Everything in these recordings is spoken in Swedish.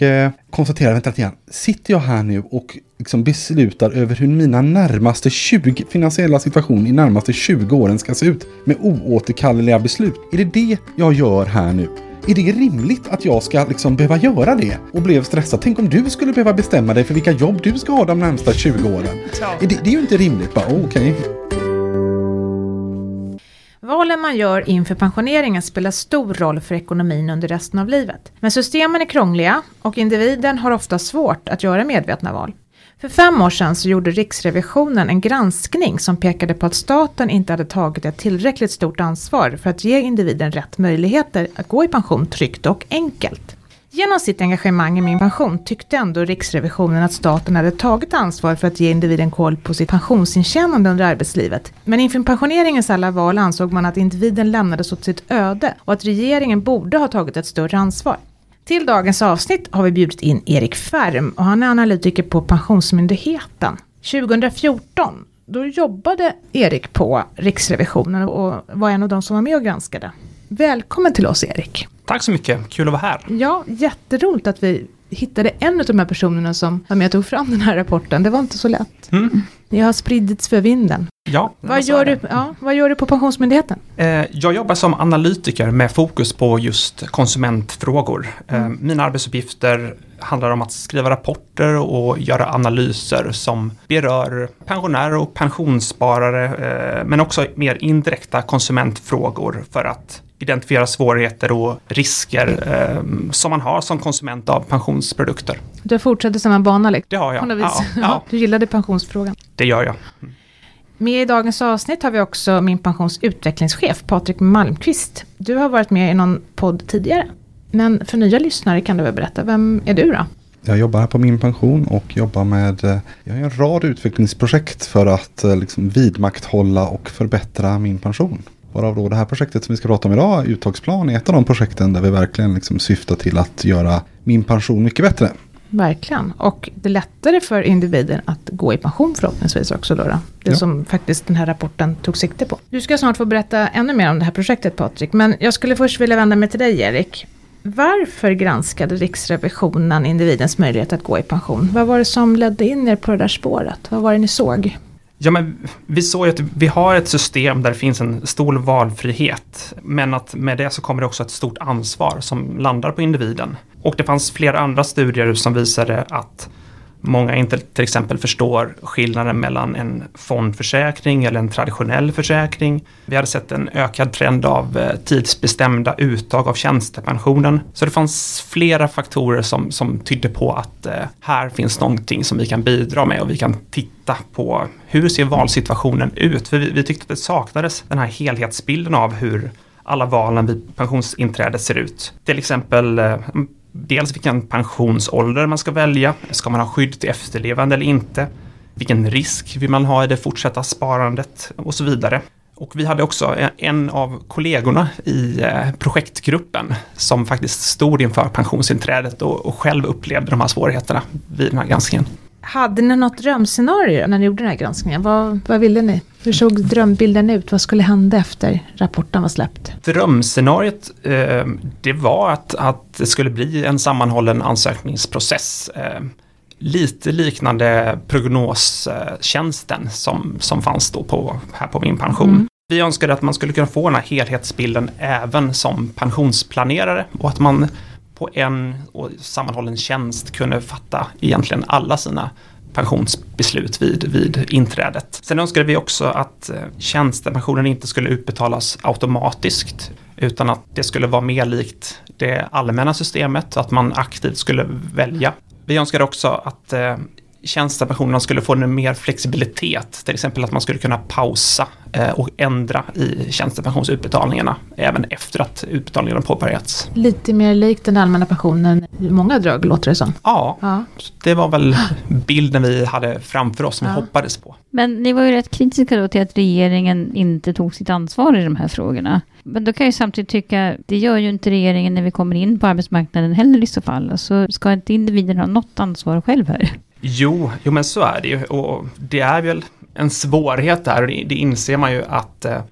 och eh, vänta lite grann, sitter jag här nu och liksom beslutar över hur mina närmaste 20 finansiella situation i närmaste 20 åren ska se ut med oåterkalleliga beslut? Är det det jag gör här nu? Är det rimligt att jag ska liksom behöva göra det? Och blev stressad. Tänk om du skulle behöva bestämma dig för vilka jobb du ska ha de närmsta 20 åren. Ja. Det, det är ju inte rimligt. Bara, okej. Valen man gör inför pensioneringen spelar stor roll för ekonomin under resten av livet. Men systemen är krångliga och individen har ofta svårt att göra medvetna val. För fem år sedan så gjorde Riksrevisionen en granskning som pekade på att staten inte hade tagit ett tillräckligt stort ansvar för att ge individen rätt möjligheter att gå i pension tryggt och enkelt. Genom sitt engagemang i Min pension tyckte ändå Riksrevisionen att staten hade tagit ansvar för att ge individen koll på sitt pensionsintjänande under arbetslivet. Men inför pensioneringens alla val ansåg man att individen lämnades åt sitt öde och att regeringen borde ha tagit ett större ansvar. Till dagens avsnitt har vi bjudit in Erik Färm och han är analytiker på Pensionsmyndigheten. 2014 då jobbade Erik på Riksrevisionen och var en av de som var med och granskade. Välkommen till oss Erik. Tack så mycket, kul att vara här. Ja, jätteroligt att vi hittade en av de här personerna som var med och tog fram den här rapporten. Det var inte så lätt. Mm. Det har spridits för vinden. Ja, Vad gör, du, ja, vad gör du på Pensionsmyndigheten? Eh, Jag jobbar som analytiker med fokus på just konsumentfrågor. Eh, Mina arbetsuppgifter handlar om att skriva rapporter och göra analyser som berör pensionärer och pensionssparare, eh, men också mer indirekta konsumentfrågor för att identifiera svårigheter och risker eh, som man har som konsument av pensionsprodukter. Du fortsätter samma bana liksom. Det har jag. Ja, ja, Du gillade pensionsfrågan. det gör jag. Med i dagens avsnitt har vi också min pensions utvecklingschef Patrik Malmqvist. Du har varit med i någon podd tidigare. Men för nya lyssnare kan du väl berätta, vem är du då? Jag jobbar här på min pension och jobbar med eh, jag har en rad utvecklingsprojekt för att eh, liksom vidmakthålla och förbättra min pension. Varav då det här projektet som vi ska prata om idag, Uttagsplan, är ett av de projekten där vi verkligen liksom syftar till att göra min pension mycket bättre. Verkligen. Och det är lättare för individen att gå i pension förhoppningsvis också då. då. Det Ja. som faktiskt den här rapporten tog sikte på. Du ska snart få berätta ännu mer om det här projektet Patrik. Men jag skulle först vilja vända mig till dig Erik. Varför granskade Riksrevisionen individens möjlighet att gå i pension? Vad var det som ledde in er på det där spåret? Vad var det ni såg? Ja, men vi såg ju att vi har ett system där det finns en stor valfrihet. Men att med det så kommer det också ett stort ansvar som landar på individen. Och det fanns flera andra studier som visade att många inte till exempel förstår skillnaden mellan en fondförsäkring eller en traditionell försäkring. Vi hade sett en ökad trend av eh, tidsbestämda uttag av tjänstepensionen. Så det fanns flera faktorer som, som tydde på att eh, här finns någonting som vi kan bidra med och vi kan titta på hur ser valsituationen ut? För vi, vi tyckte att det saknades den här helhetsbilden av hur alla valen vid pensionsinträdet ser ut. Till exempel eh, dels vilken pensionsålder man ska välja. Ska man ha skydd till efterlevande eller inte? Vilken risk vill man ha i det fortsatta sparandet och så vidare. Och vi hade också en- av kollegorna i eh, projektgruppen som faktiskt stod inför pensionsinträdet och själv upplevde de här svårigheterna vid den här granskningen. Hade ni något drömscenario när ni gjorde den här granskningen? Vad, vad ville ni? Hur såg drömbilden ut? Vad skulle hända efter rapporten var släppt? Drömscenariot, eh, det var att, att det skulle bli en sammanhållen ansökningsprocess. Eh, lite liknande prognostjänsten som, som fanns då på, här på min pension. Mm. Vi önskade att man skulle kunna få den här helhetsbilden även som pensionsplanerare och att man på en och sammanhållen tjänst kunde fatta egentligen alla sina pensionsbeslut vid, vid inträdet. Sen önskade vi också att eh, tjänstepensionen inte skulle utbetalas automatiskt utan att det skulle vara mer likt det allmänna systemet, att man aktivt skulle välja. Vi önskade också att eh, tjänstepensionerna skulle få en mer flexibilitet, till exempel att man skulle kunna pausa eh, och ändra i tjänstepensionsutbetalningarna även efter att utbetalningarna påbörjats. Lite mer likt den allmänna pensionen i många drag låter det som. Ja, Ja. det var väl bilden vi hade framför oss som vi Ja. hoppades på. Men ni var ju rätt kritiska då till att regeringen inte tog sitt ansvar i de här frågorna. Men då kan jag ju samtidigt tycka, det gör ju inte regeringen när vi kommer in på arbetsmarknaden heller i så fall. Alltså, ska inte individen ha något ansvar själv här? Jo, jo men så är det ju och det är väl en svårighet där och det, det inser man ju att eh,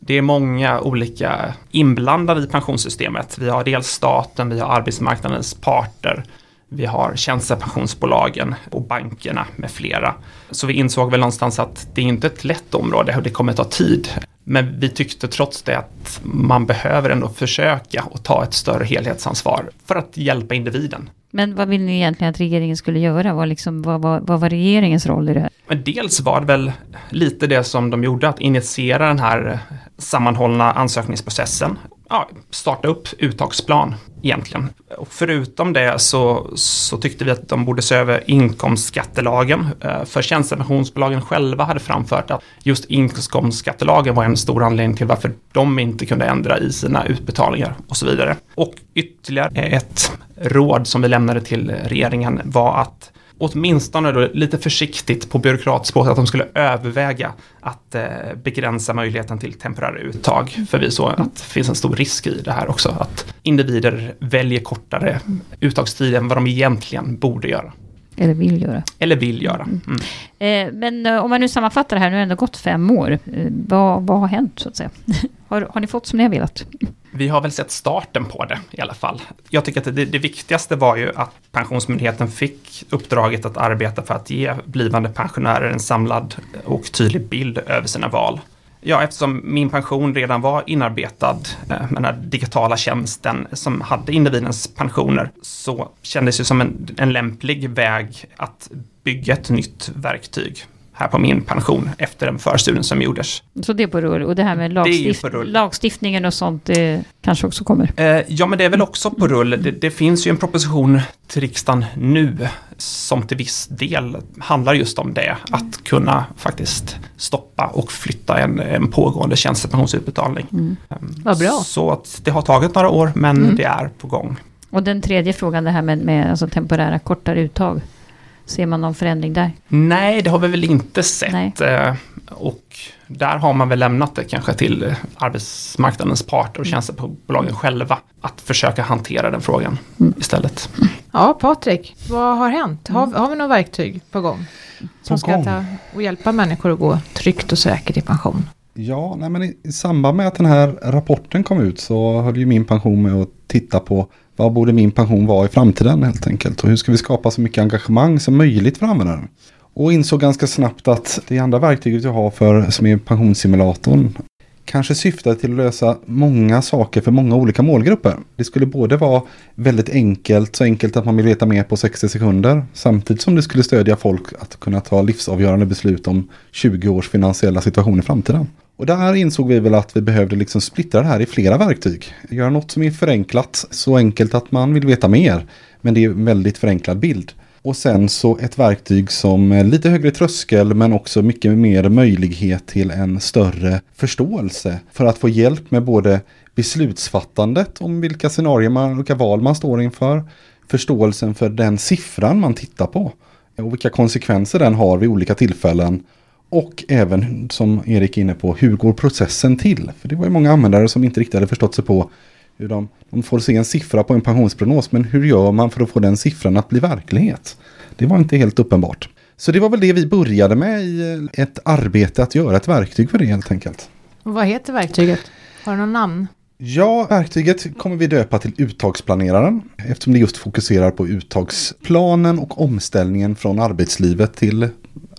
det är många olika inblandade i pensionssystemet. Vi har dels staten, vi har arbetsmarknadens parter, Vi har tjänstepensionsbolagen och bankerna med flera. Så vi insåg väl någonstans att det är inte ett lätt område och det kommer ta tid. Men vi tyckte trots det att man behöver ändå försöka och ta ett större helhetsansvar för att hjälpa individen. Men vad vill ni egentligen att regeringen skulle göra? Vad, liksom, vad, vad, vad var regeringens roll i det här? Men dels var det väl lite det som de gjorde, att initiera den här sammanhållna ansökningsprocessen. Ja, starta upp uttagsplan egentligen. Och förutom det så, så tyckte vi att de borde se över inkomstskattelagen. Eh, för tjänstepensionsbolagen själva hade framfört att just inkomstskattelagen var en stor anledning till varför de inte kunde ändra i sina utbetalningar och så vidare. Och ytterligare ett råd som vi lämnade till regeringen var att åtminstone då lite försiktigt på byråkratspråket att de skulle överväga att eh, begränsa möjligheten till temporära uttag. För vi såg att det finns en stor risk i det här också. Att individer väljer kortare uttagstid än vad de egentligen borde göra. Eller vill göra. Eller vill göra. Mm. Eh, men eh, om man nu sammanfattar det här, nu har det ändå gått fem år. Eh, vad, vad har hänt så att säga? har, har ni fått som ni har velat? Vi har väl sett starten på det i alla fall. Jag tycker att det, det, viktigaste var ju att Pensionsmyndigheten fick uppdraget att arbeta för att ge blivande pensionärer en samlad och tydlig bild över sina val. Ja, eftersom min pension redan var inarbetad eh, med den här digitala tjänsten som hade individens pensioner så kändes det som en, en lämplig väg att bygga ett nytt verktyg här på min pension efter den förstudien som gjordes. Så det är på rull. Och det här med lagstift lagstiftningen och sånt, det kanske också kommer? Eh, ja, men det är väl också på rull. Det, det, finns ju en proposition till riksdagen nu som till viss del handlar just om det. Att kunna faktiskt stoppa och flytta en, en pågående tjänstepensionsutbetalning. Mm. Ehm, Vad bra. Så att det har tagit några år, men mm. det är på gång. Och den tredje frågan, det här med, med alltså temporära kortare uttag. Ser man någon förändring där? Nej, det har vi väl inte sett. Nej. Eh, och där har man väl lämnat det kanske till arbetsmarknadens parter och mm. tjänstebolagen själva att försöka hantera den frågan mm. istället. Ja, Patrik, vad har hänt? Har, har vi några verktyg på gång? Som på ska gång. ta och hjälpa människor att gå tryggt och säkert i pension? Ja, nej, men i samband med att den här rapporten kom ut så höll ju min pension med att titta på vad borde min pension vara i framtiden helt enkelt? Och hur ska vi skapa så mycket engagemang som möjligt för användaren? Och insåg ganska snabbt att det andra verktyget jag har för som är pensionssimulatorn kanske syftar till att lösa många saker för många olika målgrupper. Det skulle både vara väldigt enkelt, så enkelt att man vill veta mer på 60 sekunder, samtidigt som det skulle stödja folk att kunna ta livsavgörande beslut om 20 års finansiella situation i framtiden. Och där insåg vi väl att vi behövde liksom splittra det här i flera verktyg. Göra något som är förenklat, så enkelt att man vill veta mer. Men det är en väldigt förenklad bild. Och sen så ett verktyg som är lite högre tröskel men också mycket mer möjlighet till en större förståelse. För att få hjälp med både beslutsfattandet om vilka scenarier man, vilka val man står inför. Förståelsen för den siffran man tittar på. Och vilka konsekvenser den har vid olika tillfällen. Och även som Erik är inne på, hur går processen till? För det var ju många användare som inte riktigt hade förstått sig på hur de, de får se en siffra på en pensionsprognos, men hur gör man för att få den siffran att bli verklighet? Det var inte helt uppenbart. Så det var väl det vi började med i ett arbete att göra ett verktyg för det helt enkelt. Och vad heter verktyget? Har du någon namn? Ja, verktyget kommer vi döpa till uttagsplaneraren eftersom det just fokuserar på uttagsplanen och omställningen från arbetslivet till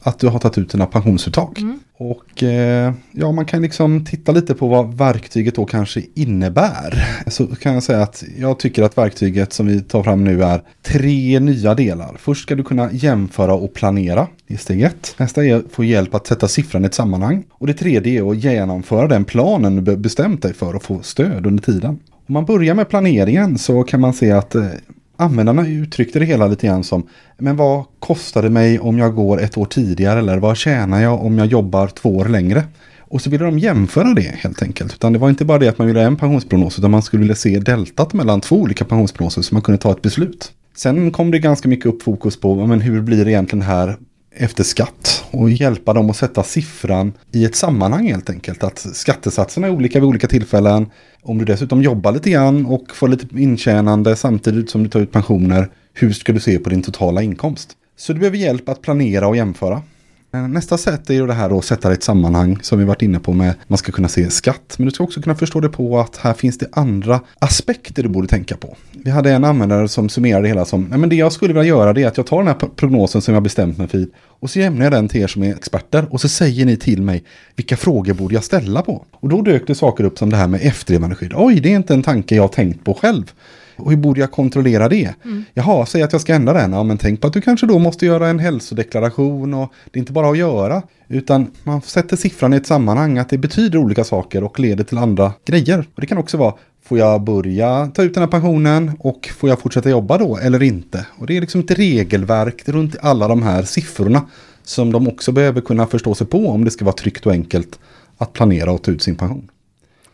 att du har tagit ut dina pensionsuttag. Mm. Och eh, ja, man kan liksom titta lite på vad verktyget då kanske innebär. Så kan jag säga att jag tycker att verktyget som vi tar fram nu är tre nya delar. Först ska du kunna jämföra och planera. Är steg ett. Nästa är att få hjälp att sätta siffran i ett sammanhang. Och det tredje är att genomföra den planen du bestämt dig för och få stöd under tiden. Om man börjar med planeringen så kan man se att eh, användarna uttryckte det hela lite grann som Men vad kostar det mig om jag går ett år tidigare eller vad tjänar jag om jag jobbar två år längre? Och så ville de jämföra det helt enkelt. Utan det var inte bara det att man ville ha en pensionsprognos utan man skulle vilja se deltat mellan två olika pensionsprognoser så man kunde ta ett beslut. Sen kom det ganska mycket upp fokus på men hur blir det egentligen här efter skatt och hjälpa dem att sätta siffran i ett sammanhang helt enkelt. Att skattesatserna är olika vid olika tillfällen. Om du dessutom jobbar lite grann och får lite intjänande samtidigt som du tar ut pensioner, hur ska du se på din totala inkomst? Så du behöver hjälp att planera och jämföra. Eh, nästa sätt är ju det här att sätta det i ett sammanhang som vi varit inne på med man ska kunna se skatt. Men du ska också kunna förstå det på att här finns det andra aspekter du borde tänka på. Vi hade en användare som summerade det hela som, nej men det jag skulle vilja göra det är att jag tar den här prognosen som jag bestämt mig för och så lämnar jag den till er som är experter och så säger ni till mig vilka frågor borde jag ställa på. Och då dök det saker upp som det här med efterlevandeskydd. Oj, det är inte en tanke jag har tänkt på själv. Och hur borde jag kontrollera det? Jaha, säg att jag ska ändra den. Ja, men tänk på att du kanske då måste göra en hälsodeklaration och det är inte bara att göra. Utan man sätter siffran i ett sammanhang att det betyder olika saker och leder till andra grejer. Och det kan också vara, får jag börja ta ut den här pensionen och får jag fortsätta jobba då eller inte? Och det är liksom ett regelverk runt alla de här siffrorna som de också behöver kunna förstå sig på om det ska vara tryggt och enkelt att planera och ta ut sin pension.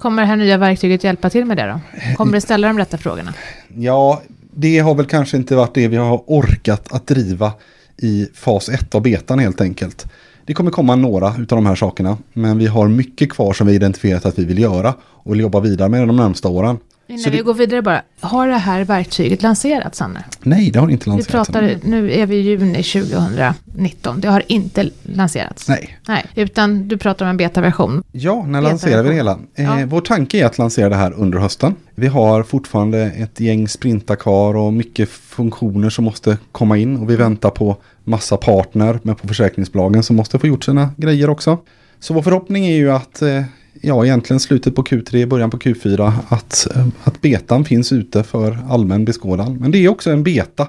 Kommer det här nya verktyget hjälpa till med det då? Kommer det ställa de rätta frågorna? Ja, det har väl kanske inte varit det vi har orkat att driva i fas 1 av betan helt enkelt. Det kommer komma några av de här sakerna, men vi har mycket kvar som vi identifierat att vi vill göra och vill jobba vidare med de närmsta åren. Innan Så vi det- går vidare bara, har det här verktyget lanserats Sanne? Nej, det har inte Vi lanserats. pratar, nu är vi i juni 2019, det har inte lanserats. Nej. Nej, utan du pratar om en betaversion. Ja, när lanserar vi det hela? Eh, Ja. Vår tanke är att lansera det här under hösten. Vi har fortfarande ett gäng sprintar kvar och mycket funktioner som måste komma in och vi väntar på massa partner med på försäkringsbolagen som måste få gjort sina grejer också. Så vår förhoppning är ju att eh, ja, egentligen slutet på Q3, början på Q4, att, eh, att betan finns ute för allmän beskådan. Men det är också en beta.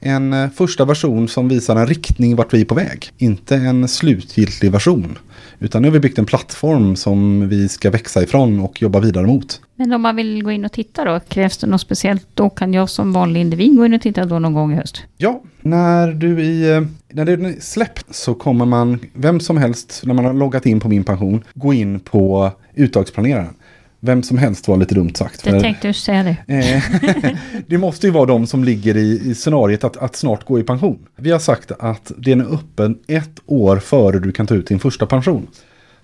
En eh, första version som visar en riktning vart vi är på väg. Inte en slutgiltig version. Utan nu har vi byggt en plattform som vi ska växa ifrån och jobba vidare mot. Men om man vill gå in och titta då, krävs det något speciellt? Då kan jag som vanlig individ gå in och titta då någon gång i höst. Ja, när du i, eh, när den är släppt så kommer man, vem som helst, när man har loggat in på min pension, gå in på uttagsplaneraren. Vem som helst var lite dumt sagt. Det tänkte jag säga det. Eh, det måste ju vara de som ligger i, i scenariet att, att snart gå i pension. Vi har sagt att den är öppen ett år före du kan ta ut din första pension.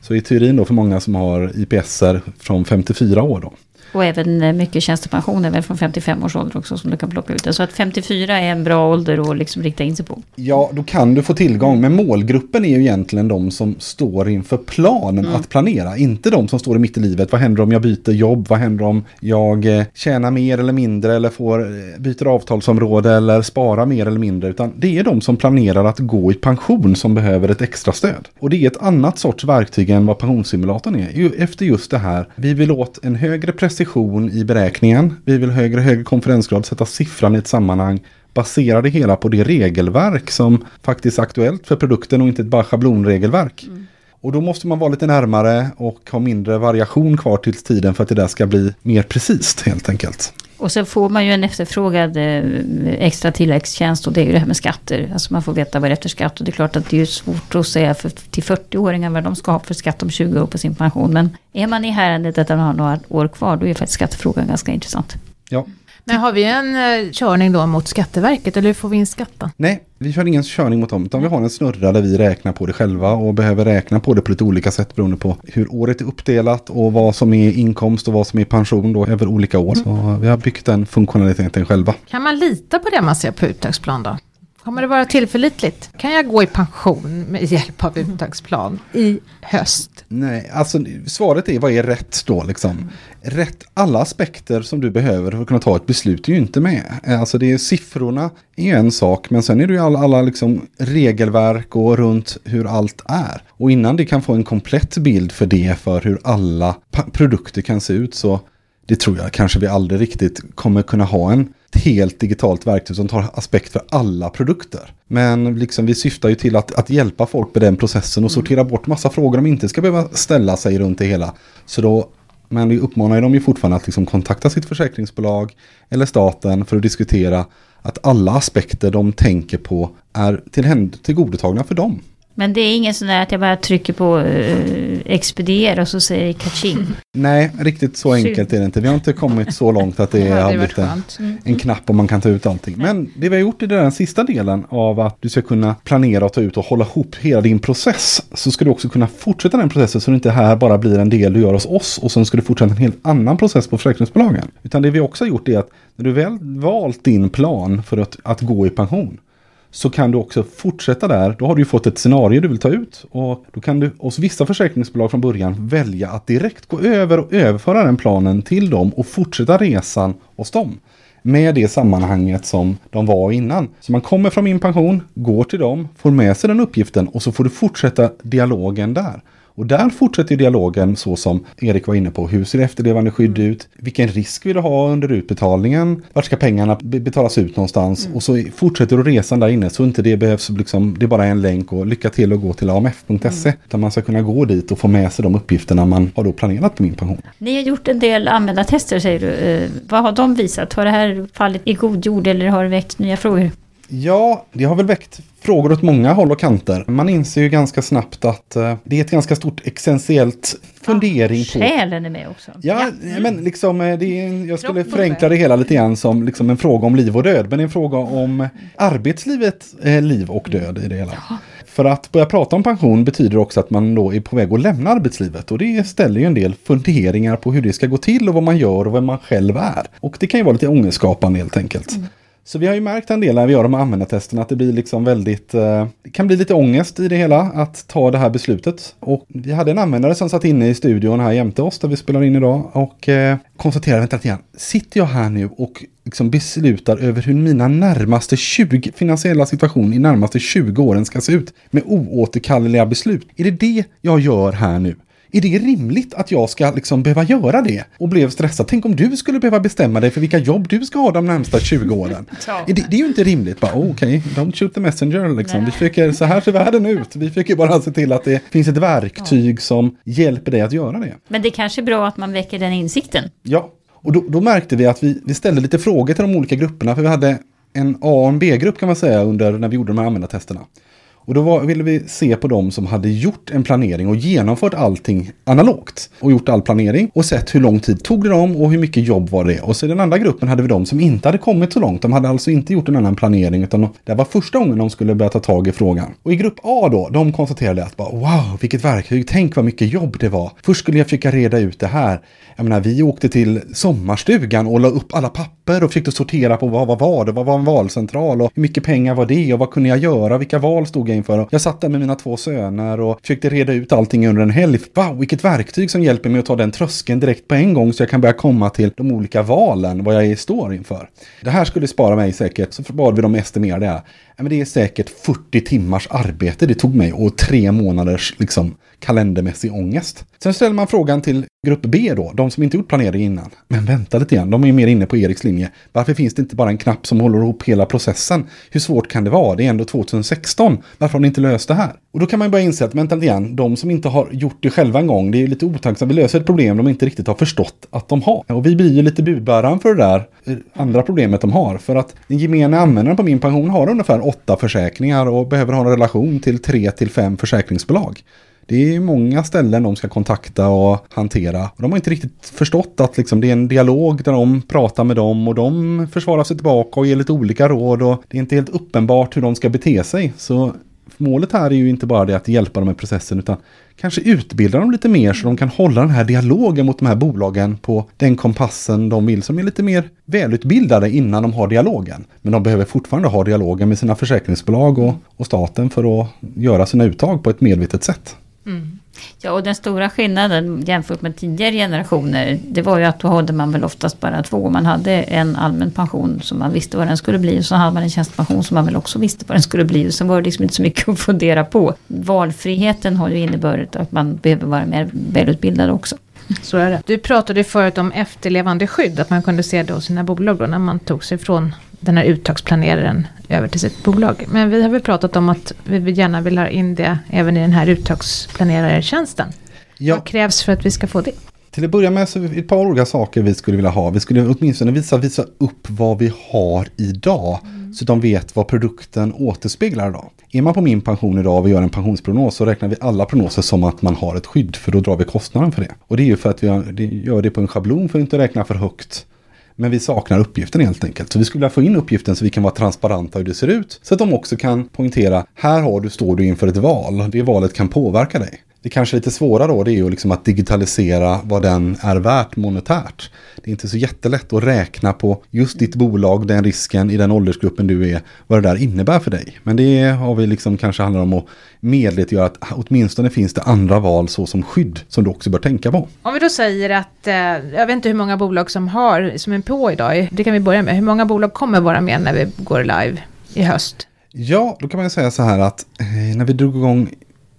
Så i teorin då för många som har IPSer från 54 år då. Och även eh, mycket tjänstepension väl från 55 års ålder också som du kan plocka ut. Så att 54 är en bra ålder att liksom rikta in sig på. Ja, då kan du få tillgång. Men målgruppen är ju egentligen de som står inför planen att planera. Inte de som står i mitt i livet. Vad händer om jag byter jobb? Vad händer om jag eh, tjänar mer eller mindre? Eller får, eh, byter avtalsområde eller sparar mer eller mindre? Utan det är de som planerar att gå i pension som behöver ett extra stöd. Och det är ett annat sorts verktyg än vad pensionssimulatorn är. Ju- Efter just det här. Vi vill åt en högre precision i beräkningen. Vi vill högre, högre konferensgrad, sätta siffran i ett sammanhang basera det hela på det regelverk som faktiskt är aktuellt för produkten och inte ett bara schablonregelverk. Och då måste man vara lite närmare och ha mindre variation kvar tills tiden för att det där ska bli mer precis helt enkelt. Och sen får man ju en efterfrågad eh, extra tilläggstjänst och det är ju det här med skatter. Alltså man får veta vad det är efter skatt och det är klart att det är ju svårt att säga för, till 40-åringar vad de ska ha för skatt om 20 år på sin pension. Men är man i härandet att man har några år kvar då är faktiskt skattefrågan ganska intressant. Ja. Men har vi en eh, körning då mot Skatteverket eller hur får vi in skatten? Nej, vi kör ingen körning mot dem utan vi har en snurra där vi räknar på det själva och behöver räkna på det på lite olika sätt beroende på hur året är uppdelat och vad som är inkomst och vad som är pension då över olika år. Så vi har byggt den funktionaliteten själva. Kan man lita på det man ser på uttagsplan då? Kommer det vara tillförlitligt? Kan jag gå i pension med hjälp av uttagsplan i höst? Nej, alltså svaret är vad är rätt då liksom? Rätt, alla aspekter som du behöver för att kunna ta ett beslut är ju inte med. Alltså det är siffrorna är ju en sak, men sen är det ju alla, alla liksom regelverk och runt hur allt är. Och innan det kan få en komplett bild för det, för hur alla produkter kan se ut så det tror jag kanske vi aldrig riktigt kommer kunna ha en helt digitalt verktyg som tar aspekt för alla produkter. Men liksom vi syftar ju till att, att hjälpa folk med den processen och sortera bort massa frågor de inte ska behöva ställa sig runt det hela. Så då, men vi uppmanar ju dem ju fortfarande att liksom kontakta sitt försäkringsbolag eller staten för att diskutera att alla aspekter de tänker på är tillgodotagna för dem. Men det är ingen sån där att jag bara trycker på eh, expediera och så säger det kaching. Nej, riktigt så enkelt är det inte. Vi har inte kommit så långt att det Det varit blivit en, skönt. en knapp och man kan ta ut allting. Men det vi har gjort i den sista delen av att du ska kunna planera och ta ut och hålla ihop hela din process. Så ska du också kunna fortsätta den processen så det inte här bara blir en del du gör hos oss och sen ska du fortsätta en helt annan process på försäkringsbolagen. Utan det vi också har gjort är att när du väl valt din plan för att, att gå i pension så kan du också fortsätta där. Då har du ju fått ett scenario du vill ta ut och då kan du hos vissa försäkringsbolag från början välja att direkt gå över och överföra den planen till dem och fortsätta resan hos dem med det sammanhanget som de var innan. Så man kommer från min pension, går till dem, får med sig den uppgiften och så får du fortsätta dialogen där. Och där fortsätter dialogen så som Erik var inne på. Hur ser efterlevande skydd Mm. ut? Vilken risk vill du ha under utbetalningen? Vart ska pengarna be- betalas ut någonstans? Mm. Och så fortsätter du resan där inne så inte det behövs liksom, det är bara en länk och lycka till att gå till amf.se. Mm. Utan man ska kunna gå dit och få med sig de uppgifterna man har då planerat på min pension. Ni har gjort en del användartester säger du. Eh, vad har de visat? Har det här fallit i god jord eller har det väckt nya frågor? Ja, det har väl väckt frågor åt många håll och kanter. Man inser ju ganska snabbt att eh, det är ett ganska stort existentiellt fundering på... Själen är med också. Ja, men liksom, eh, det är, jag skulle förenkla det hela lite grann som liksom en fråga om liv och död. Men en fråga om arbetslivet, eh, liv och död i det hela. För att börja prata om pension betyder också att man då är på väg att lämna arbetslivet. Och det ställer ju en del funderingar på hur det ska gå till och vad man gör och vem man själv är. Och det kan ju vara lite ångestskapande helt enkelt. Så vi har ju märkt en del när vi gör de här användartesterna att det blir liksom väldigt, eh, det kan bli lite ångest i det hela att ta det här beslutet. Och vi hade en användare som satt inne i studion här jämte oss där vi spelar in idag och eh, konstaterade, vänta lite grann, sitter jag här nu och liksom beslutar över hur mina närmaste 20 finansiella situation i närmaste 20 åren ska se ut med oåterkalleliga beslut? Är det det jag gör här nu? Är det rimligt att jag ska liksom behöva göra det? Och blev stressad. Tänk om du skulle behöva bestämma dig för vilka jobb du ska ha de närmsta 20 åren. Det, det är ju inte rimligt. Bara, oh, Okej, don't shoot the messenger. Liksom. Vi försöker, så här ser världen ut. Vi försöker bara se till att det finns ett verktyg som hjälper dig att göra det. Men det är kanske är bra att man väcker den insikten. Ja, och då, då märkte vi att vi, vi ställde lite frågor till de olika grupperna. För vi hade en A och en B-grupp kan man säga under när vi gjorde de här användartesterna. Och då var, ville vi se på de som hade gjort en planering och genomfört allting analogt. Och gjort all planering och sett hur lång tid tog det dem och hur mycket jobb var det. Och så i den andra gruppen hade vi de som inte hade kommit så långt. De hade alltså inte gjort en annan planering utan det var första gången de skulle börja ta tag i frågan. Och i grupp A då, de konstaterade att bara, wow, vilket verktyg, tänk vad mycket jobb det var. Först skulle jag försöka reda ut det här. Jag menar, vi åkte till sommarstugan och la upp alla papper och försökte sortera på vad vad var det, vad var en valcentral och hur mycket pengar var det och vad kunde jag göra, vilka val stod jag inför. Och Jag satt där med mina två söner och försökte reda ut allting under en helg. Wow, vilket verktyg som hjälper mig att ta den tröskeln direkt på en gång så jag kan börja komma till de olika valen, vad jag står inför. Det här skulle spara mig säkert, så bad vi dem estimera det. Här. men det är säkert 40 timmars arbete det tog mig och tre månaders liksom, kalendermässig ångest. Sen ställer man frågan till grupp B då, de som inte gjort planering innan. Men vänta lite grann, de är ju mer inne på Eriks linje. Varför finns det inte bara en knapp som håller ihop hela processen? Hur svårt kan det vara? Det är ändå 2016. Varför har ni inte löst det här? Och då kan man ju börja inse att, vänta lite grann, de som inte har gjort det själva en gång, det är ju lite otacksamt. Vi löser ett problem de inte riktigt har förstått att de har. Och vi blir ju lite budbäraren för det där eh, andra problemet de har. För att den gemene användaren på min pension har ungefär åtta försäkringar och behöver ha en relation till tre till fem försäkringsbolag. Det är många ställen de ska kontakta och hantera. Och de har inte riktigt förstått att liksom det är en dialog där de pratar med dem och de försvarar sig tillbaka och ger lite olika råd. Och det är inte helt uppenbart hur de ska bete sig. Så målet här är ju inte bara det att hjälpa dem i processen utan kanske utbilda dem lite mer så de kan hålla den här dialogen mot de här bolagen på den kompassen de vill som är lite mer välutbildade innan de har dialogen. Men de behöver fortfarande ha dialogen med sina försäkringsbolag och, och staten för att göra sina uttag på ett medvetet sätt. Mm. Ja, och den stora skillnaden jämfört med tidigare generationer, det var ju att då hade man väl oftast bara två. Man hade en allmän pension som man visste vad den skulle bli och så hade man en tjänstepension som man väl också visste vad den skulle bli. Och så var det liksom inte så mycket att fundera på. Valfriheten har ju inneburit att man behöver vara mer välutbildad också. Så är det. Du pratade förut om efterlevande skydd, att man kunde se det hos sina bolag då när man tog sig från den här uttagsplaneraren över till sitt bolag. Men vi har väl pratat om att vi gärna vill ha in det även i den här uttagsplanerartjänsten. Ja, Vad krävs för att vi ska få det? till att börja med så är det ett par olika saker vi skulle vilja ha. Vi skulle åtminstone visa, visa upp vad vi har idag. Så de vet vad produkten återspeglar idag. Är man på min pension idag och vi gör en pensionsprognos så räknar vi alla prognoser som att man har ett skydd. För då drar vi kostnaden för det. Och det är ju för att vi gör det på en schablon för att inte räkna för högt. Men vi saknar uppgiften helt enkelt. Så vi skulle vilja få in uppgiften så vi kan vara transparenta hur det ser ut. Så att de också kan poängtera, här har du, står du inför ett val. Det valet kan påverka dig. Det kanske lite svåra då det är ju liksom att digitalisera vad den är värt monetärt. Det är inte så jättelätt att räkna på just ditt bolag, den risken i den åldersgruppen du är, vad det där innebär för dig. Men det har vi liksom kanske handlar om att medvetgöra att åtminstone finns det andra val så som skydd som du också bör tänka på. Om vi då säger att, eh, jag vet inte hur många bolag som har, som är på idag, det kan vi börja med. Hur många bolag kommer vara med när vi går live i höst? Ja, då kan man säga så här att eh, när vi drog igång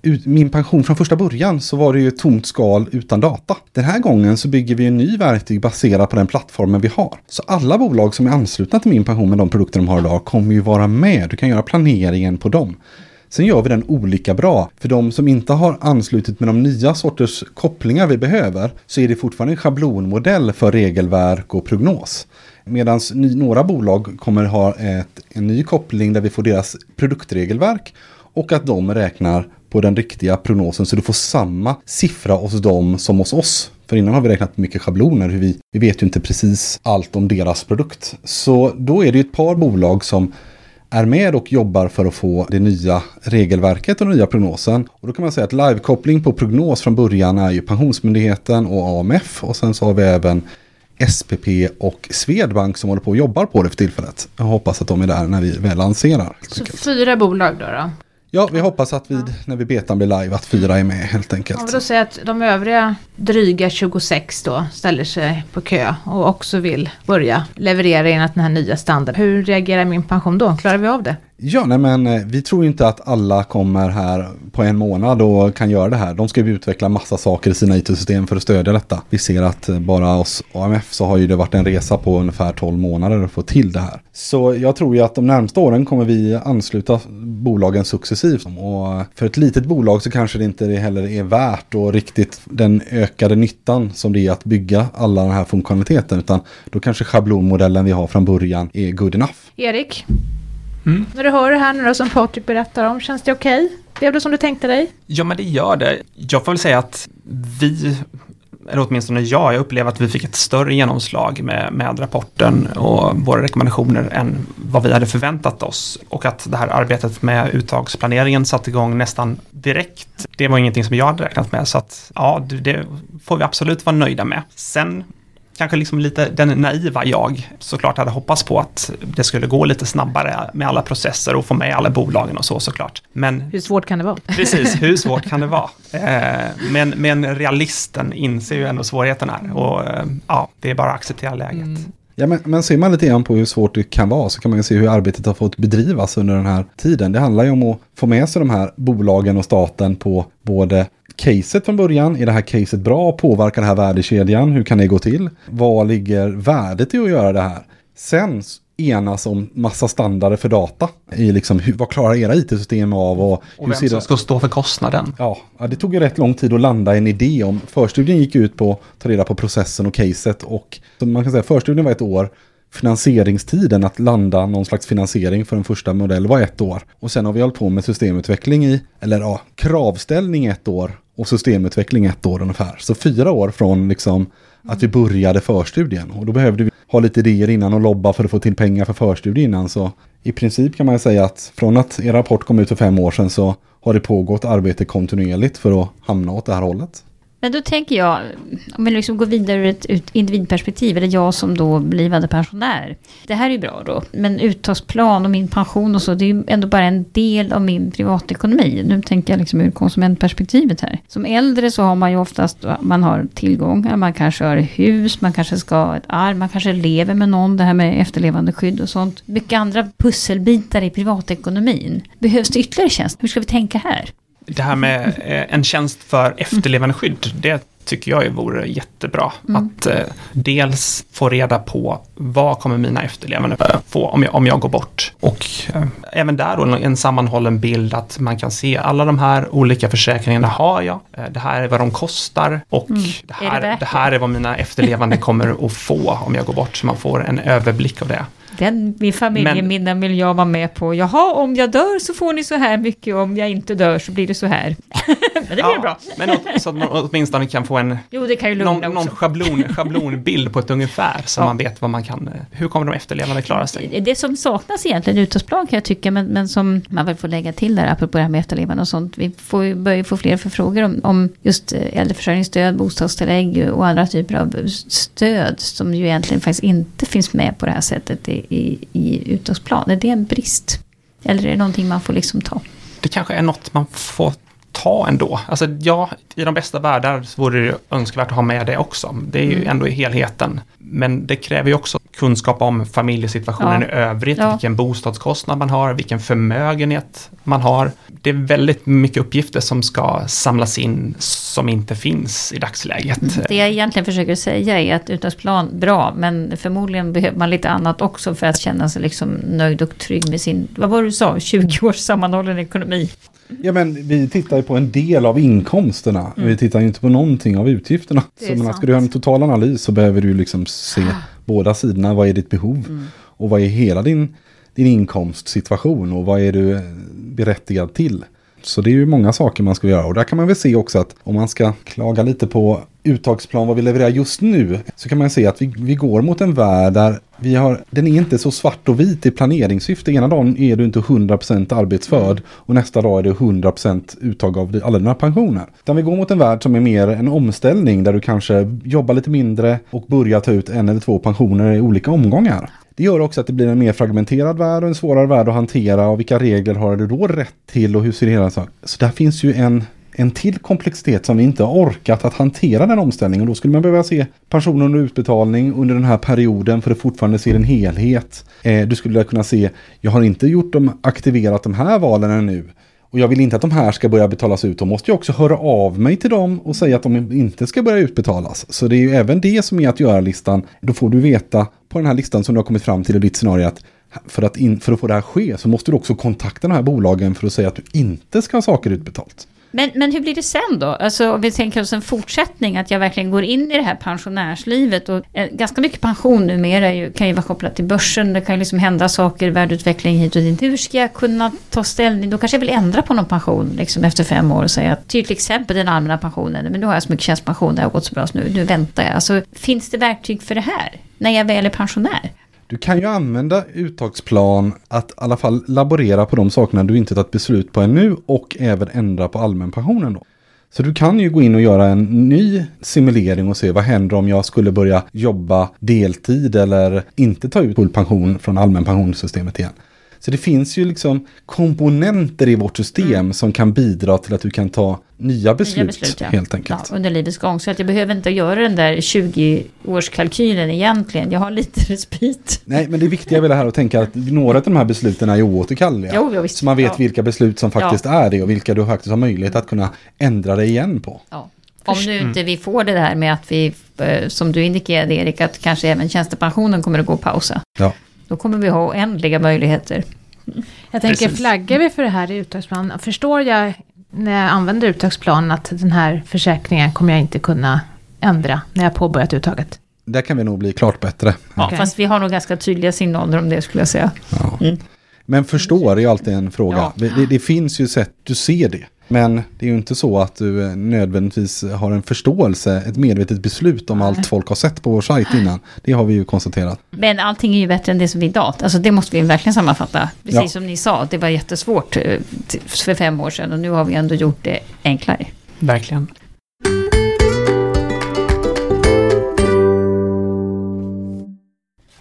ut, min pension från första början så var det ju ett tomt skal utan data. Den här gången så bygger vi en ny verktyg baserat på den plattformen vi har. Så alla bolag som är anslutna till min pension med de produkter de har idag kommer ju vara med. Du kan göra planeringen på dem. Sen gör vi den olika bra. För de som inte har anslutit med de nya sorters kopplingar vi behöver så är det fortfarande en schablonmodell för regelverk och prognos. Medan några bolag kommer ha ett, en ny koppling där vi får deras produktregelverk och att de räknar på den riktiga prognosen så du får samma siffra hos dem som hos oss. För innan har vi räknat mycket schabloner. Hur vi, vi vet ju inte precis allt om deras produkt. Så då är det ett par bolag som är med och jobbar för att få det nya regelverket och den nya prognosen. Och då kan man säga att livekoppling på prognos från början är ju Pensionsmyndigheten och AMF. Och sen så har vi även SPP och Swedbank som håller på och jobbar på det för tillfället. Jag hoppas att de är där när vi väl lanserar. Så fyra bolag då? då? Ja, vi hoppas att vi, när vi betan blir live, att fyra är med helt enkelt. Om vi då säger att de övriga dryga 26 då ställer sig på kö och också vill börja leverera enligt den här nya standarden. Hur reagerar min pension då? Klarar vi av det? Ja, nej men eh, vi tror inte att alla kommer här på en månad och kan göra det här. De ska ju utveckla massa saker i sina IT-system för att stödja detta. Vi ser att eh, bara hos AMF så har ju det varit en resa på ungefär 12 månader att få till det här. Så jag tror ju att de närmsta åren kommer vi ansluta bolagen successivt. Och för ett litet bolag så kanske det inte heller är värt och riktigt den ökade nyttan som det är att bygga alla den här funktionaliteten. Utan då kanske schablonmodellen vi har från början är good enough. Erik, Mm. När du hör det här nu då som Patrik berättar om, känns det okej? Okay? Blev det som du tänkte dig? Ja, men det gör det. Jag får väl säga att vi, eller åtminstone jag, jag upplever att vi fick ett större genomslag med, med rapporten och våra rekommendationer än vad vi hade förväntat oss. Och att det här arbetet med uttagsplaneringen satte igång nästan direkt. Det var ingenting som jag hade räknat med, så att ja, det får vi absolut vara nöjda med. Sen kanske liksom lite den naiva jag såklart hade hoppats på att det skulle gå lite snabbare med alla processer och få med alla bolagen och så såklart. Men hur svårt kan det vara? Precis, hur svårt kan det vara? Eh, men, men realisten inser ju ändå svårigheten här och eh, ja, det är bara att acceptera läget. Mm. Ja, men, men ser man lite grann på hur svårt det kan vara så kan man ju se hur arbetet har fått bedrivas under den här tiden. Det handlar ju om att få med sig de här bolagen och staten på både caset från början. Är det här caset bra? Påverkar det här värdekedjan? Hur kan det gå till? Vad ligger värdet i att göra det här? Sen enas om massa standarder för data. I liksom, hur, vad klarar era it-system av? Och, och vem som ska stå för kostnaden. Ja, det tog ju rätt lång tid att landa en idé om. Förstudien gick ut på att ta reda på processen och caset. Och man kan säga förstudien var ett år. Finansieringstiden att landa någon slags finansiering för en första modell var ett år. Och sen har vi hållit på med systemutveckling i, eller ja, kravställning ett år och systemutveckling ett år ungefär. Så fyra år från liksom att vi började förstudien. Och då behövde vi ha lite idéer innan och lobba för att få till pengar för förstudien innan. Så i princip kan man säga att från att er rapport kom ut för fem år sedan så har det pågått arbete kontinuerligt för att hamna åt det här hållet. Men då tänker jag, om vi liksom går vidare ur ett individperspektiv, eller jag som då blivande pensionär. Det här är ju bra då, men uttagsplan och min pension och så, det är ju ändå bara en del av min privatekonomi. Nu tänker jag liksom ur konsumentperspektivet här. Som äldre så har man ju oftast, man har tillgångar, man kanske har hus, man kanske ska ha ett arv, man kanske lever med någon, det här med efterlevande skydd och sånt. Mycket andra pusselbitar i privatekonomin. Behövs det ytterligare tjänst? Hur ska vi tänka här? Det här med eh, en tjänst för efterlevandeskydd, det tycker jag vore jättebra. Mm. Att eh, dels få reda på vad kommer mina efterlevande få om jag, om jag går bort. Och eh, även där då en sammanhållen bild att man kan se alla de här olika försäkringarna har jag. Eh, det här är vad de kostar och mm. det, här, är det, det, här är vad mina efterlevande kommer att få om jag går bort. Så man får en överblick av det. Den min vill jag vara med på. Jaha, om jag dör så får ni så här mycket, om jag inte dör så blir det så här. men det blir Ja, bra. Men åt- så att man åtminstone kan få en Jo, det kan ju lugna någon, någon schablon, schablonbild på ett ungefär så Ja. man vet vad man kan, eh, hur kommer de efterlevande klara sig? Det som saknas egentligen i uttagsplan kan jag tycka, men, men som man väl får lägga till där, apropå det här med efterlevande och sånt. Vi får ju börja få fler förfrågor om, om just eh, äldreförsörjningsstöd, bostadstillägg och andra typer av stöd som ju egentligen faktiskt inte finns med på det här sättet i, i, i uttagsplan. Är det en brist? Eller är det någonting man får liksom ta? Det kanske är något man får ta ändå. Alltså ja, i de bästa världar så vore det önskvärt att ha med det också. Det är ju Mm. ändå i helheten. Men det kräver ju också kunskap om familjesituationen Ja. i övrigt, Ja. vilken bostadskostnad man har, vilken förmögenhet man har. Det är väldigt mycket uppgifter som ska samlas in som inte finns i dagsläget. Det jag egentligen försöker säga är att uttagsplan, bra, men förmodligen behöver man lite annat också för att känna sig liksom nöjd och trygg med sin, vad var det du sa, 20 års sammanhållen ekonomi. Ja men vi tittar ju på en del av inkomsterna. Vi tittar ju inte på någonting av utgifterna. Så men, ska du göra en total analys så behöver du liksom se båda sidorna. Vad är ditt behov? Och vad är hela din, din inkomstsituation? Och vad är du berättigad till? Så det är ju många saker man ska göra. Och där kan man väl se också att om man ska klaga lite på uttagsplan, vad vi levererar just nu, så kan man se att vi, vi går mot en värld där vi har, den är inte så svart och vit i planeringssyfte. Ena dagen är du inte 100% arbetsförd och nästa dag är det 100% uttag av alla dina pensioner. Utan vi går mot en värld som är mer en omställning där du kanske jobbar lite mindre och börjar ta ut en eller två pensioner i olika omgångar. Det gör också att det blir en mer fragmenterad värld och en svårare värld att hantera och vilka regler har du då rätt till och hur ser det hela ut? Så där finns ju en en till komplexitet som vi inte har orkat att hantera den omställningen. Då skulle man behöva se pension under utbetalning under den här perioden för att fortfarande se en helhet. Eh, du skulle kunna se, jag har inte gjort dem, aktiverat de här valen ännu. Och jag vill inte att de här ska börja betalas ut. Då måste jag också höra av mig till dem och säga att de inte ska börja utbetalas. Så det är ju även det som är att göra-listan. Då får du veta på den här listan som du har kommit fram till i ditt scenario att för att, in, för att få det här ske så måste du också kontakta de här bolagen för att säga att du inte ska ha saker utbetalt. Men, men hur blir det sen då? Alltså om vi tänker oss en fortsättning, att jag verkligen går in i det här pensionärslivet. Och, eh, ganska mycket pension numera ju, kan ju vara kopplat till börsen, det kan ju liksom hända saker, värdeutveckling hit och dit. Hur ska jag kunna ta ställning? Då kanske jag vill ändra på någon pension liksom efter fem år och säga att till exempel den allmänna pensionen, men nu har jag så mycket tjänstepension, det har gått så bra så nu, nu väntar jag. Alltså, finns det verktyg för det här? När jag väl är pensionär? Du kan ju använda uttagsplan att i alla fall laborera på de sakerna du inte tagit beslut på ännu och även ändra på allmänpensionen då. Så du kan ju gå in och göra en ny simulering och se vad händer om jag skulle börja jobba deltid eller inte ta ut full pension från allmänpensionssystemet igen. Så det finns ju liksom komponenter i vårt system som kan bidra till att du kan ta nya beslut, Nya beslut, ja. helt enkelt. Ja, under livets gång. Så att jag behöver inte göra den där 20-årskalkylen egentligen. Jag har lite respit. Nej, men det viktiga är väl det här att tänka att några av de här besluten är ju oåterkalleliga. Jo, jo, visst. Så man vet Ja. vilka beslut som faktiskt är det och vilka du faktiskt har möjlighet att kunna ändra det igen på. Ja. Om nu inte vi får det här med att vi, eh, som du indikerade Erik, att kanske även tjänstepensionen kommer att gå att pausa. Ja. Då kommer vi ha oändliga möjligheter. Jag tänker, Precis. flaggar vi för det här i uttagsplanen? Förstår jag när jag använder uttagsplanen att den här försäkringen kommer jag inte kunna ändra när jag påbörjat uttaget? Där kan vi nog bli klart bättre. Ja, Okej. Fast vi har nog ganska tydliga signaler om det skulle jag säga. Ja. Mm. Men förstår är ju alltid en fråga. Ja. Det, det finns ju sätt du ser det. Men det är ju inte så att du eh, nödvändigtvis har en förståelse, ett medvetet beslut om allt folk har sett på vår sajt innan. Det har vi ju konstaterat. Men allting är ju bättre än det som vi idag. Alltså det måste vi verkligen sammanfatta. Precis Ja. som ni sa, det var jättesvårt eh, för fem år sedan och nu har vi ändå gjort det enklare. Verkligen.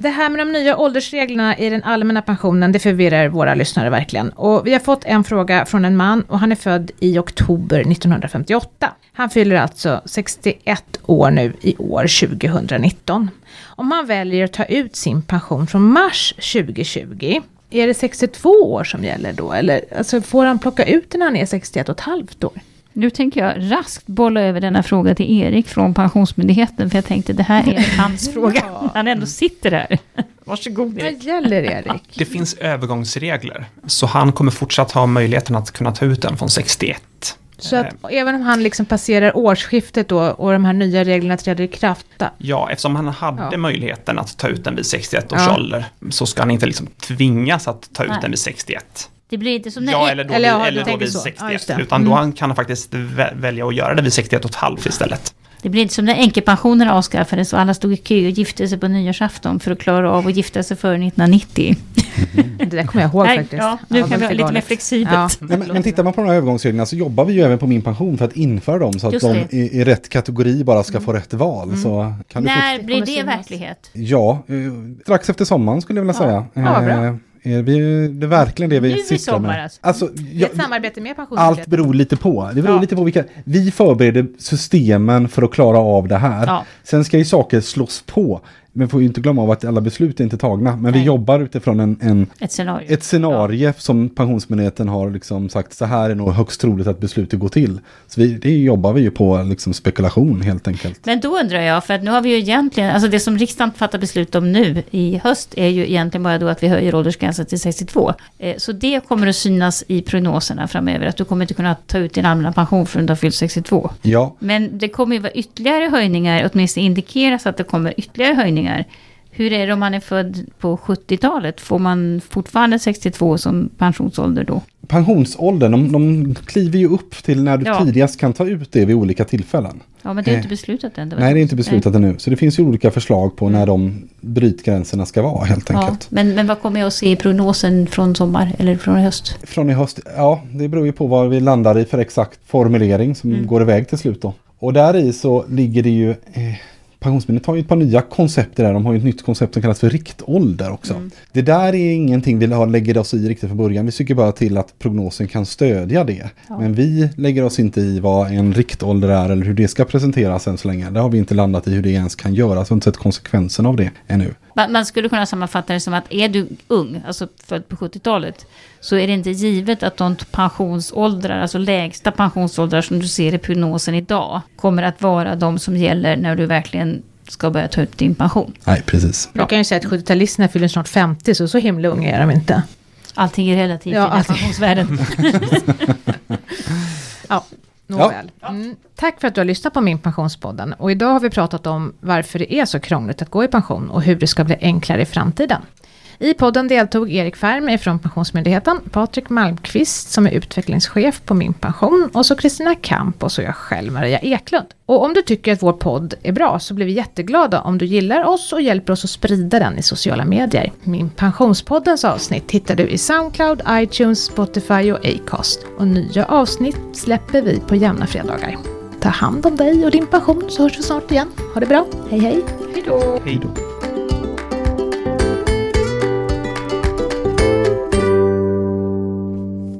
Det här med de nya åldersreglerna i den allmänna pensionen, det förvirrar våra lyssnare verkligen. Och vi har fått en fråga från en man och han är född i oktober 1958. Han fyller alltså 61 år nu i år 2019. Om han väljer att ta ut sin pension från mars 2020, är det 62 år som gäller då? Eller alltså, får han plocka ut den när han är 61 och ett halvt år? Nu tänker jag raskt bolla över denna fråga till Erik från Pensionsmyndigheten. För jag tänkte det här är hans fråga. Ja. Han ändå sitter här. Varsågod Vad Erik. gäller Erik? Det finns övergångsregler, så han kommer fortsatt ha möjligheten att kunna ta ut den från 61. Så att även om han liksom passerar årsskiftet då och de här nya reglerna träder i kraft. Då. Ja, eftersom han hade Ja. möjligheten att ta ut den vid 61 års Ja. ålder så ska han inte liksom tvingas att ta ut Nej. den vid 61. Det blir inte som när Ja, eller då, Eller du eller då vid så. 61. Ja, utan då Mm. han kan han faktiskt vä- välja att göra det vid 61 och ett halvt istället. Det blir inte som när änkepensionerna avskaffades och alla stod i kö och gifte sig på nyårsafton för att klara av att gifta sig före 1990. Det där kommer jag ihåg Nej, faktiskt. ja, nu Ja, kan vi ha lite mer flexibelt. Ja. Nej, men, men tittar man på de här övergångsreglerna så jobbar vi ju även på min pension för att införa dem så att Just de i, i rätt kategori bara ska få rätt val. Så kan du När Det blir kommer det verklighet? Ja, eh, strax efter sommaren skulle jag vilja säga. Ja, bra. Eh, är vi, det är verkligen det vi Nu sysslar sommar med. alltså. Alltså, jag, ett samarbete med allt beror lite på. Det beror Ja. lite på vilka... Vi förbereder systemen för att klara av det här. Ja. Sen ska ju saker slås på. Men får ju inte glömma av att alla beslut är inte tagna. Men vi Nej. jobbar utifrån en, en, Ett scenario. ett scenario som Pensionsmyndigheten har liksom sagt så här är nog högst troligt att beslutet går till. Så vi, det jobbar vi ju på liksom spekulation helt enkelt. Men då undrar jag, för att nu har vi ju egentligen, alltså det som riksdagen fattar beslut om nu i höst är ju egentligen bara då att vi höjer åldersgränsen till 62. Eh, Så det kommer att synas i prognoserna framöver, att du kommer inte kunna ta ut din allmänna pension förrän du har fyllt 62. Ja, Men det kommer ju vara ytterligare höjningar, åtminstone indikeras att det kommer ytterligare höjningar. Hur är det om man är född på 70-talet? Får man fortfarande 62 som pensionsålder då? pensionsåldern, de, de kliver ju upp till när du Ja. tidigast kan ta ut det vid olika tillfällen. Ja, men det är Eh, inte beslutat än. Nej, det är inte beslutat ännu. Så det finns ju olika förslag på när de brytgränserna ska vara helt Ja, enkelt. men, men vad kommer jag att se i prognosen från sommar eller från höst? Från i höst, ja, det beror ju på vad vi landar i för exakt formulering som Mm. går iväg till slut då. Och där i så ligger det ju, eh, Pensionsmyndigheten har ju ett par nya koncept där. De har ju ett nytt koncept som kallas för riktålder också. Mm. Det där är ingenting vi lägger oss i riktigt från början. Vi tycker bara till att prognosen kan stödja det. Ja. Men vi lägger oss inte i vad en riktålder är eller hur det ska presenteras än så länge. Det har vi inte landat i hur det ens kan göras. Vi har inte sett konsekvensen av det ännu. Man, man skulle kunna sammanfatta det som att är du ung, alltså född på 70-talet, så är det inte givet att de pensionsåldrar, alltså lägsta pensionsåldrar som du ser i prognosen idag, kommer att vara de som gäller när du verkligen ska börja ta ut din pension. Nej, precis. Jag kan ju säga att 70-talisterna fyller snart 50 så så himla unga är de inte. Allting är relativt Ja, i pensionsvärlden. Ja, nåväl. Mm. Tack för att du har lyssnat på min pensionspodden. Och idag har vi pratat om varför det är så krångligt att gå i pension och hur det ska bli enklare i framtiden. I podden deltog Erik Färm från Pensionsmyndigheten, Patrik Malmqvist som är utvecklingschef på Min Pension och så Kristina Kamp och så jag själv Maria Eklund. Och om du tycker att vår podd är bra så blir vi jätteglada om du gillar oss och hjälper oss att sprida den i sociala medier. Min Pensionspoddens avsnitt hittar du i Soundcloud, iTunes, Spotify och Acast. Och nya avsnitt släpper vi på jämna fredagar. Ta hand om dig och din pension så hörs vi snart igen. Ha det bra, hej hej! Hej då.